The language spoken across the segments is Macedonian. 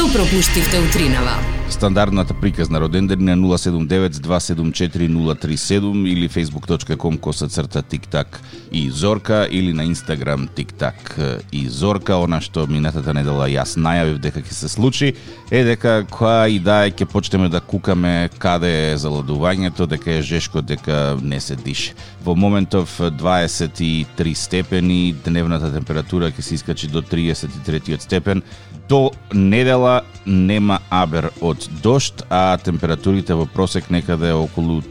Што пропуштивте утринава? Стандардната приказна роденден на 079-274-037 или facebook.com коса црта тиктак и Зорка или на Instagram тиктак и Зорка. Она што минатата недела јас најавив дека ќе се случи е дека која и да ќе почнеме да кукаме каде е заладувањето, дека е жешко, дека не се дише. Во моментов 23 степени, дневната температура ќе се искачи до 33 степен. До недела нема абер од дошт, а температурите во просек некаде околу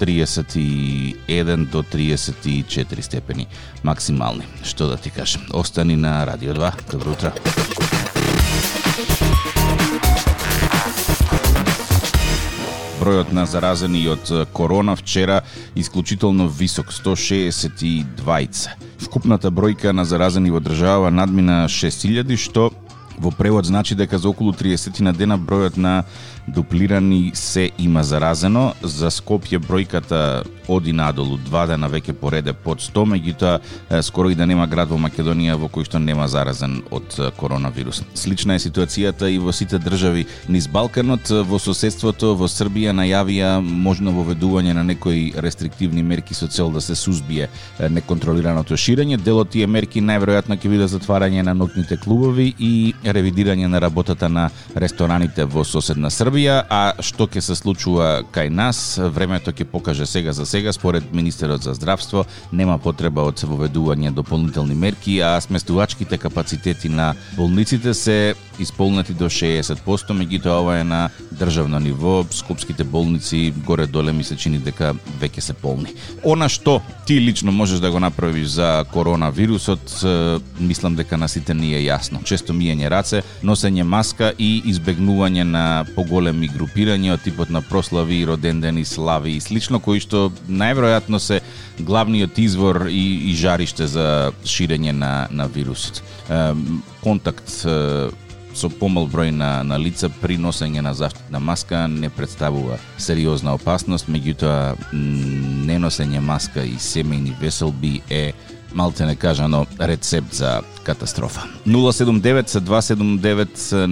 31 до 34 степени максимални. Што да ти кажам? Остани на Радио 2. Добро утро. Бројот на заразени од корона вчера исклучително висок 162. Вкупната бројка на заразени во држава надмина 6000 што Во превод значи дека за околу 30 на дена бројот на дуплирани се има заразено. За Скопје бројката оди надолу, два дена веќе пореде под 100, меѓутоа скоро и да нема град во Македонија во кој што нема заразен од коронавирус. Слична е ситуацијата и во сите држави низ Балканот, во соседството во Србија најавија можно воведување на некои рестриктивни мерки со цел да се сузбие неконтролираното ширење. Делот тие мерки најверојатно ќе биде затварање на ноќните клубови и ревидирање на работата на рестораните во соседна Србија, а што ќе се случува кај нас, времето ќе покаже сега за сега. Според министерот за здравство нема потреба од воведување дополнителни мерки, а сместувачките капацитети на болниците се исполнети до 60%, меѓутоа ова е на државно ниво, скопските болници горе доле ми се чини дека веќе се полни. Она што ти лично можеш да го направиш за коронавирусот, мислам дека на сите ни е јасно. Често миење раце, носење маска и избегнување на поголеми групирања од типот на прослави, родендени, слави и слично, кои што најверојатно се главниот извор и, и жариште за ширење на, на вирусот. Контакт со помал број на, на лица при носење на заштитна маска не представува сериозна опасност, меѓутоа неносење маска и семејни веселби е малте не кажано рецепт за катастрофа. 079 279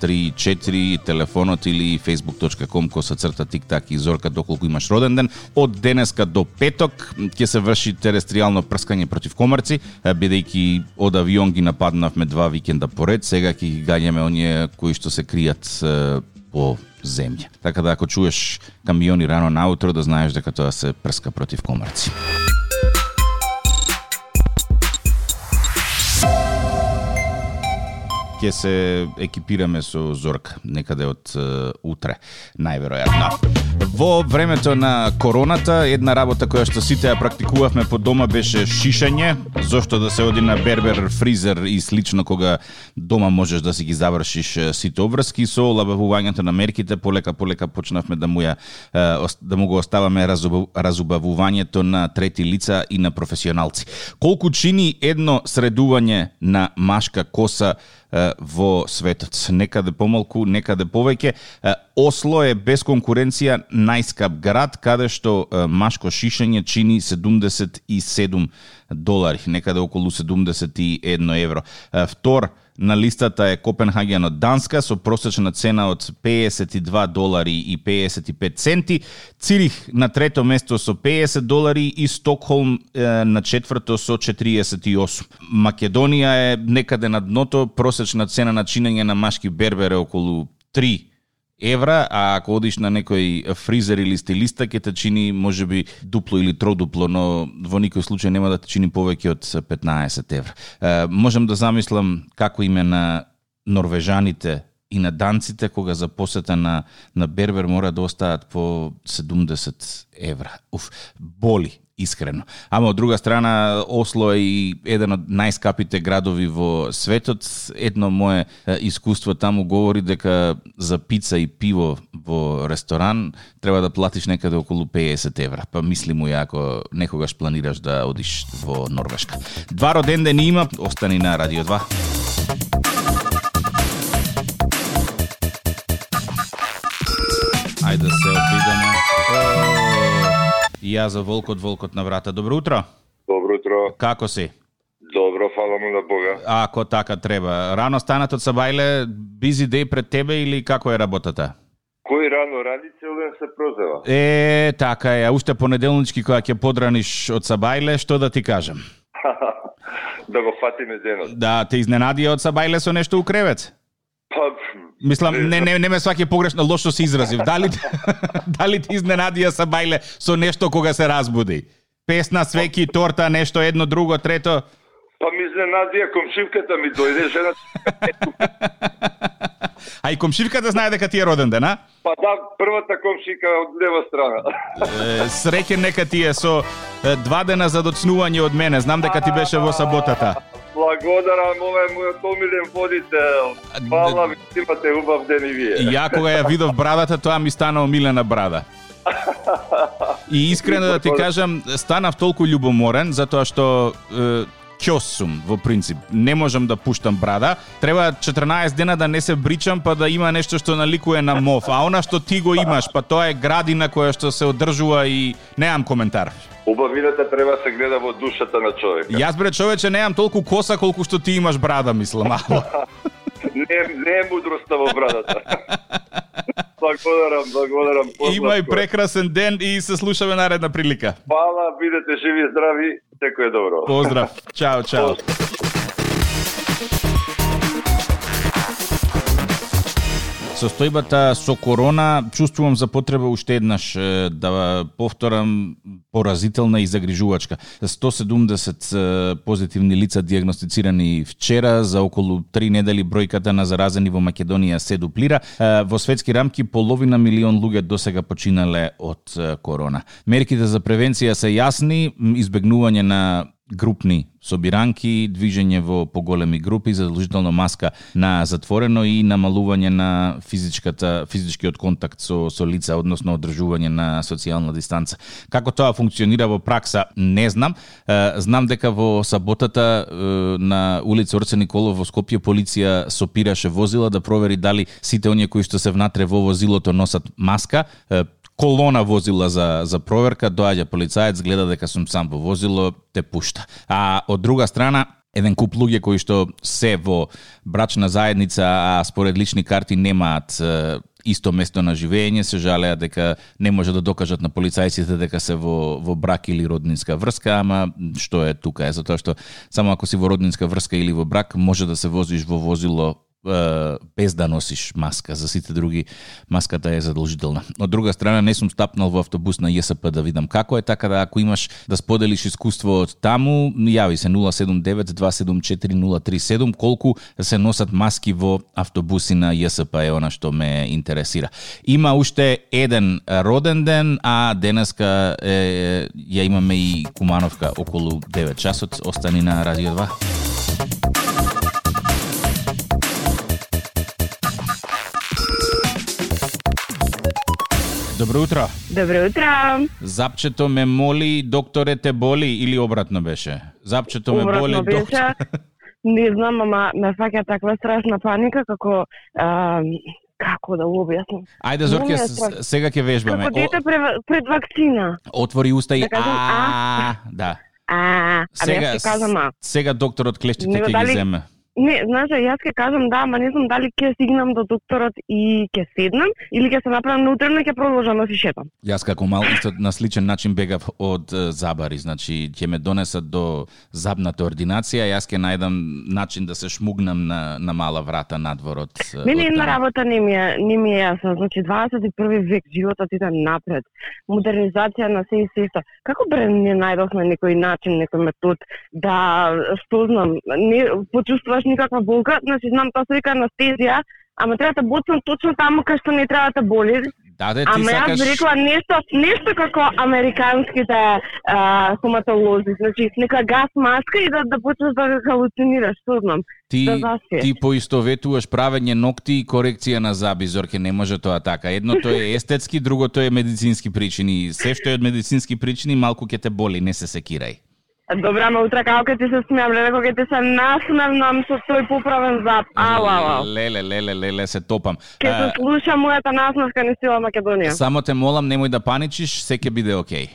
034 телефонот или facebook.com се црта тиктак и зорка доколку имаш роден ден. Од денеска до петок ќе се врши терестријално прскање против комарци, бидејќи од авион ги нападнавме два викенда поред, сега ќе ги гаѓаме оние кои што се кријат по земја. Така да ако чуеш камиони рано наутро да знаеш дека тоа се прска против комарци. Ќе се екипираме со Зорка некаде од утре, најверојатно. Во времето на короната, една работа која што сите ја практикувавме по дома беше шишање, зошто да се оди на бербер, фризер и слично кога дома можеш да си ги завршиш сите обврски со олабавувањето на мерките, полека полека почнавме да му ја да му го оставаме разубавувањето на трети лица и на професионалци. Колку чини едно средување на машка коса во светот. Некаде помалку, некаде повеќе. Осло е без конкуренција најскап град каде што машко шишење чини 77 долари, некаде околу 71 евро. Втор на листата е Копенхаген од Данска со просечна цена од 52 долари и 55 центи, Цирих на трето место со 50 долари и Стокхолм е, на четврто со 48. Македонија е некаде на дното, просечна цена на чинење на машки бербер е околу 3 евра, а ако одиш на некој фризер или стилиста, ќе те чини можеби дупло или тродупло, но во никој случај нема да те чини повеќе од 15 евра. Е, можам да замислам како име на норвежаните и на данците кога за посета на, на Бербер мора да остаат по 70 евра. Уф, боли искрено. Ама од друга страна Осло е и еден од најскапите градови во светот. Едно мое искуство таму говори дека за пица и пиво во ресторан треба да платиш некаде околу 50 евра. Па мисли му ја ако некогаш планираш да одиш во Норвешка. Два роден ден има, остани на Радио 2. Ајде да се обидам И ја за Волкот, Волкот на врата. Добро утро. Добро утро. Како си? Добро, фала му на Бога. Ако така треба. Рано станат од Сабајле, бизи дей пред тебе или како е работата? Кој рано ради, цел ден се прозева. Е, така е. Уште понеделнички кога ќе подраниш од Сабајле, што да ти кажам? да го фатиме денот. Да, те изненади од Сабајле со нешто у кревет? Па, Мислам, не, не, не ме сваќа погрешно, лошо се изразив. Дали, дали ти изненадија Сабајле со нешто кога се разбуди? Песна, свеки, торта, нешто едно, друго, трето. па ми изненадија комшивката ми дојде, жена А и комшивката знае дека ти е роден ден, а? Па да, првата комшика од лева страна. Е, Среќен нека ти е со два дена за доцнување од мене. Знам дека ти беше во саботата. Благодарам, ова е мојот омилен водител. Фала ви, имате убав ден и вие. Ја кога ја видов брадата, тоа ми стана омилена брада. И искрено да ти кажам, станав толку љубоморен затоа што е, ќос сум во принцип. Не можам да пуштам брада. Треба 14 дена да не се бричам па да има нешто што наликува на мов. А она што ти го имаш, па тоа е градина која што се одржува и неам коментар. Убавината треба се гледа во душата на човека. Јас бре човече немам толку коса колку што ти имаш брада, мислам. Ало. Не, не е мудроста во брадата. благодарам, благодарам. Имај Поздрав. прекрасен ден и се слушаме наредна прилика. Фала, бидете живи и здрави, секој е добро. Поздрав. Чао, чао. Состојбата со корона чувствувам за потреба уште еднаш да повторам поразителна и загрижувачка. 170 позитивни лица диагностицирани вчера, за околу 3 недели бројката на заразени во Македонија се дуплира. Во светски рамки половина милион луѓе досега починале од корона. Мерките за превенција се јасни, избегнување на групни собиранки, движење во поголеми групи, задолжително маска на затворено и намалување на физичката физичкиот контакт со со лица, односно одржување на социјална дистанца. Како тоа функционира во пракса, не знам. Знам дека во саботата на улица Орце Николов во Скопје полиција сопираше возила да провери дали сите оние кои што се внатре во возилото носат маска. Колона возила за за проверка, доаѓа полицаец, гледа дека сум сам во возило, те пушта. А од друга страна, еден куп луѓе кои што се во брачна заедница, а според лични карти немаат исто место на живење, се жалеа дека не може да докажат на полицајците дека се во, во брак или роднинска врска, ама што е тука е, затоа што само ако си во роднинска врска или во брак, може да се возиш во возило без да носиш маска. За сите други маската е задолжителна. Од друга страна, не сум стапнал во автобус на ЈСП да видам како е, така да ако имаш да споделиш искуство од таму, јави се 079-274-037, колку се носат маски во автобуси на ЈСП е она што ме интересира. Има уште еден роден ден, а денеска е, ја имаме и Кумановка околу 9 часот. Остани на Радио 2. Добро утро. Добро утро. Запчето ме моли, докторе те боли или обратно беше? Запчето ме боли, Обратно доктор. беше. Не знам, ама ме фаќа таква страшна паника како а, како да го објаснам. Ајде Зорке, сега ќе вежбаме. Како дете пред, пред вакцина. Отвори уста и Да а, да. А, Сега сега докторот клештите Него ќе ги земе. Не, знаеш, јас ќе кажам да, ама не знам дали ќе стигнам до докторот и ќе седнам или ќе се направам на утрено и ќе продолжам да си шетам. Јас како мал исто на сличен начин бегав од е, забари, значи ќе ме донесат до забната ординација, јас ќе најдам начин да се шмугнам на на мала врата надвор од е, Мене една работа не ми е, не ми е јасна. Значи, 21 век, животот иде напред. Модернизација на се и сешто. Како бре не најдовме некој начин, некој метод да, што знам, не почувствуваш никаква болка, значи знам тоа се вика анестезија, ама треба да боцам точно таму кај што не треба да боли. Да, де, ти Ама јас сакаш би рекла нешто, нешто како американските а, стоматолози, значи нека газ маска и да да почнеш да халуцинираш, што знам. ти да ти поистоветуваш правење ногти и корекција на заби, Зорке, не може тоа така. Едното е естетски, другото е медицински причини. Се што е од медицински причини, малку ќе те боли, не се секирај. Добра, утре како ќе ти се смеам, леле, кога ќе се насмевнам со тој поправен зап. Ау, ау, ау. Леле, леле, леле, се топам. Ќе се слуша мојата насмевка ни сила Македонија. Само те молам, немој да паничиш, се ќе биде окей.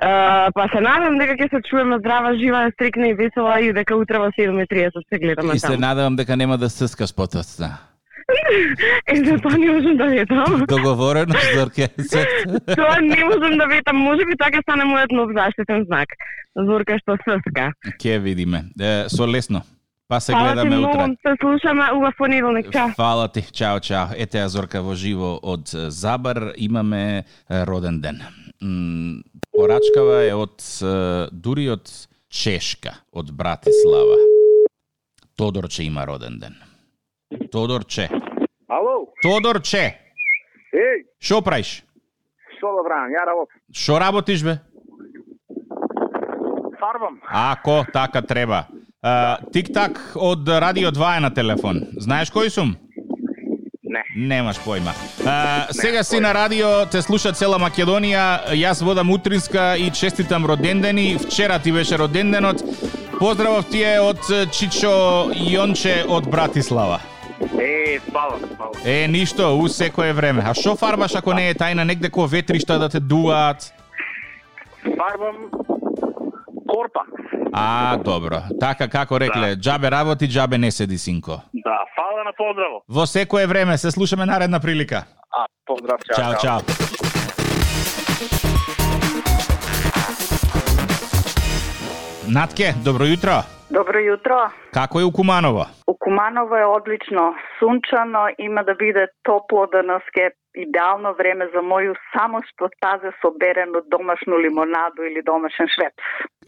Uh, па се надевам дека ќе се чуеме здрава, жива, стрикна и весела и дека утре во 7:30 се гледаме И се таму. надевам дека нема да стискаш потоцна. Е, за тоа не можам да ветам. Договорено, Зорке. Се- Тоа не можам да ветам. Може би ќе стане мојот нов заштитен знак. Зорка што сска. Ке видиме. Е, со лесно. Па се Фала ти гледаме многу, утре. се слушаме убав понеделник. Чао. Фала ти. Чао, чао. Ете ја Зорка во живо од Забар. Имаме роден ден. Порачкава е од дури од Чешка, од Братислава. Тодорче има роден ден. Тодорче. Ало, Тодорче, еј, шо правиш? што да правам, ја работам. Шо работиш бе? Фарбам. Ако така треба. Тик-так од Радио 2 е на телефон. Знаеш кој сум? Не. Немаш појма. А, сега си на радио, те слуша цела Македонија, јас водам утринска и честитам родендени. Вчера ти беше роденденот. Поздравов ти е од Чичо Јонче од Братислава. Е, спавам, спавам. Е, ништо, у секое време. А што фарбаш ако не е тајна негде ко ветришта да те дуаат? Фарбам корпа. А, добро. Така како рекле, џабе работи, џабе не седи синко. Да, фала на поздраво. Во секое време се слушаме наредна прилика. А, поздрав, чао, Чао, чао. Натке, добро jutro. Добро јутро. Како е у Куманово? У Куманово е одлично, сунчано, има да биде топло денеска, идеално време за моју само што тазе соберено домашну лимонаду или домашен швеп.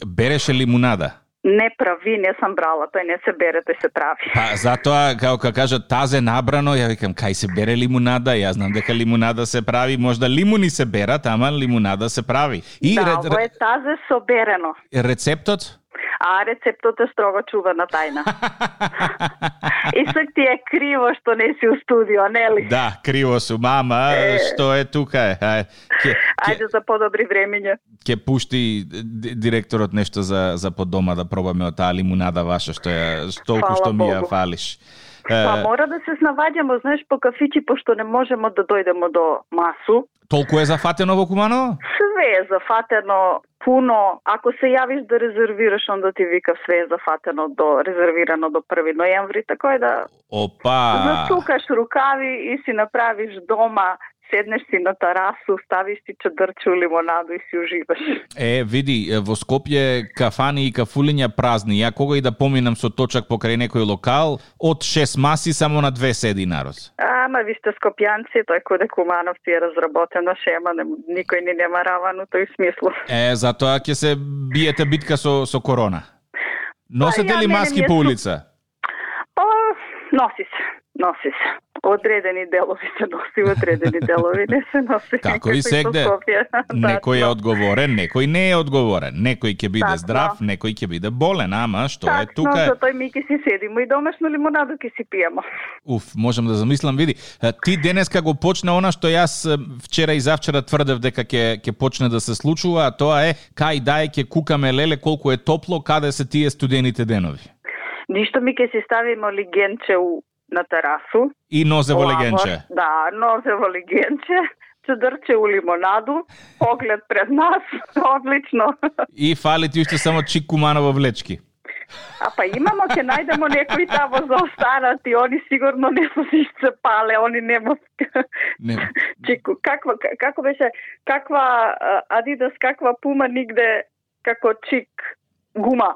Береше лимунада. Не прави, не сам брала, тој не се бере, тој се прави. Па затоа како ка кажат тазе набрано, ја викам кај се бере лимунада, јас знам дека лимунада се прави, можда лимуни се берат, ама лимунада се прави. И да, ре- ово е тазе соберено, рецептот? А рецептот е строго чувана тајна. И сак ти е криво што не си у студио, нели? да, криво сум, ама Е. што е тука е. Ај, ке, Ајде за подобри времиња. ке пушти ди- директорот нешто за за по дома да пробаме од таа лимунада ваша што ја што толку што ми ја фалиш. Па Е, мора да се снаваѓаме, знаеш, по кафичи, пошто не можеме да дојдеме до масу. толку е зафатено во Куманово? Све е зафатено, пуно. Ако се јавиш да резервираш, онда ти вика све е зафатено до резервирано до 1 ноември, така е да Опа! засукаш рукави и си направиш дома, седнеш си на тарасу, ставиш ти чадрче у лимонадо и си уживаш. Е, види, во Скопје кафани и кафулиња празни. Ја кога и да поминам со точак покрај некој локал, од 6 маси само на две седи народ. Ама виште скопјанци, тој коде Кумановци е разработена шема, не, никој ни нема раван у тој смислу. Е, затоа ќе се биете битка со со корона. Носете Па, ли маски по улица? Па, носи се, носи се. Одредени делови се носи, одредени делови не се носи. Како и сегде. Скопје. Некој е одговорен, некој не е одговорен. Некој ќе биде Тачно. здрав, некој ќе биде болен, ама што е Таксно, тука? е- за тој ми ќе си седимо и домашно лимонадо ќе си пиемо. Уф, можам да замислам, види. Ти денеска го почна она што јас вчера и завчера тврдев дека ќе ќе почне да се случува, а тоа е кај дај ќе кукаме леле колку е топло, каде се тие студените денови. Ништо ми ќе си ставимо лигенче у, на терасу. И нозе во легенче. Да, нозе во легенче. Чедрче у лимонаду, поглед пред нас, одлично. И фали ти уште само чик куманово влечки. А па имамо ќе најдемо некои тамо заостанати, они сигурно не се се пале, они нема Не, Чику, каква како беше каква Адидас каква пума нигде како чик гума.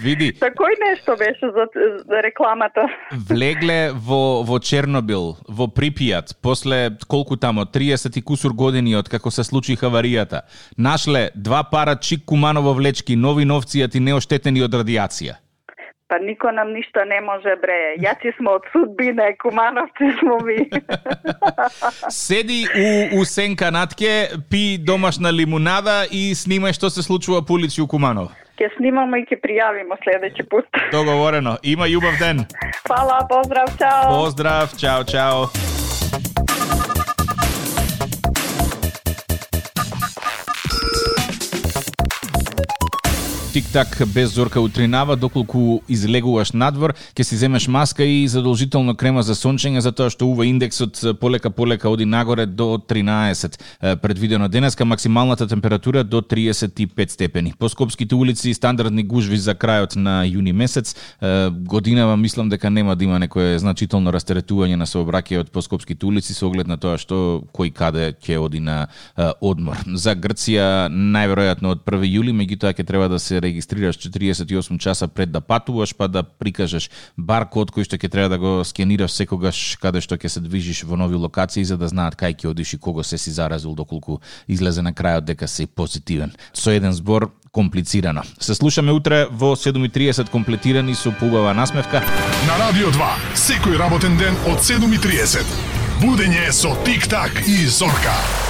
види, Такој нешто беше за, за рекламата. влегле во во Чернобил, во Припијат, после колку тамо 30 и кусур години од како се случи хаваријата. Нашле два пара чик куманово влечки, нови новцијати неоштетени од радиација. Па нико нам ништо не може бре. Јаци сме од судбина, Кумановци смо ми. Седи у, у сенка натке, пи домашна лимунада и снимај што се случува по улици у Куманово. ja snimamo i ti prijavimo sljedeći put. Dogovoreno. Ima ljubav den. Hvala, pozdrav, čao. Pozdrav, čao, čao. Тик-так без зорка утринава, доколку излегуваш надвор, ќе си земеш маска и задолжително крема за сончење, затоа што ува индексот полека полека оди нагоре до 13 предвидено денеска, максималната температура до 35 степени. По скопските улици стандардни гужви за крајот на јуни месец. Годинава мислам дека нема да има некое значително растеретување на сообраќајот по скопските улици со оглед на тоа што кој каде ќе оди на одмор. За Грција најверојатно од 1 јули, меѓутоа ќе треба да се регистрираш 48 часа пред да патуваш, па да прикажеш баркод кој што ќе треба да го скенираш секогаш каде што ќе се движиш во нови локации за да знаат кај ќе одиш и кого се си заразил доколку излезе на крајот дека си позитивен. Со еден збор комплицирано. Се слушаме утре во 7:30 комплетирани со пубава насмевка. На Радио 2, секој работен ден од 7:30. Будење со Тик-так и Зорка.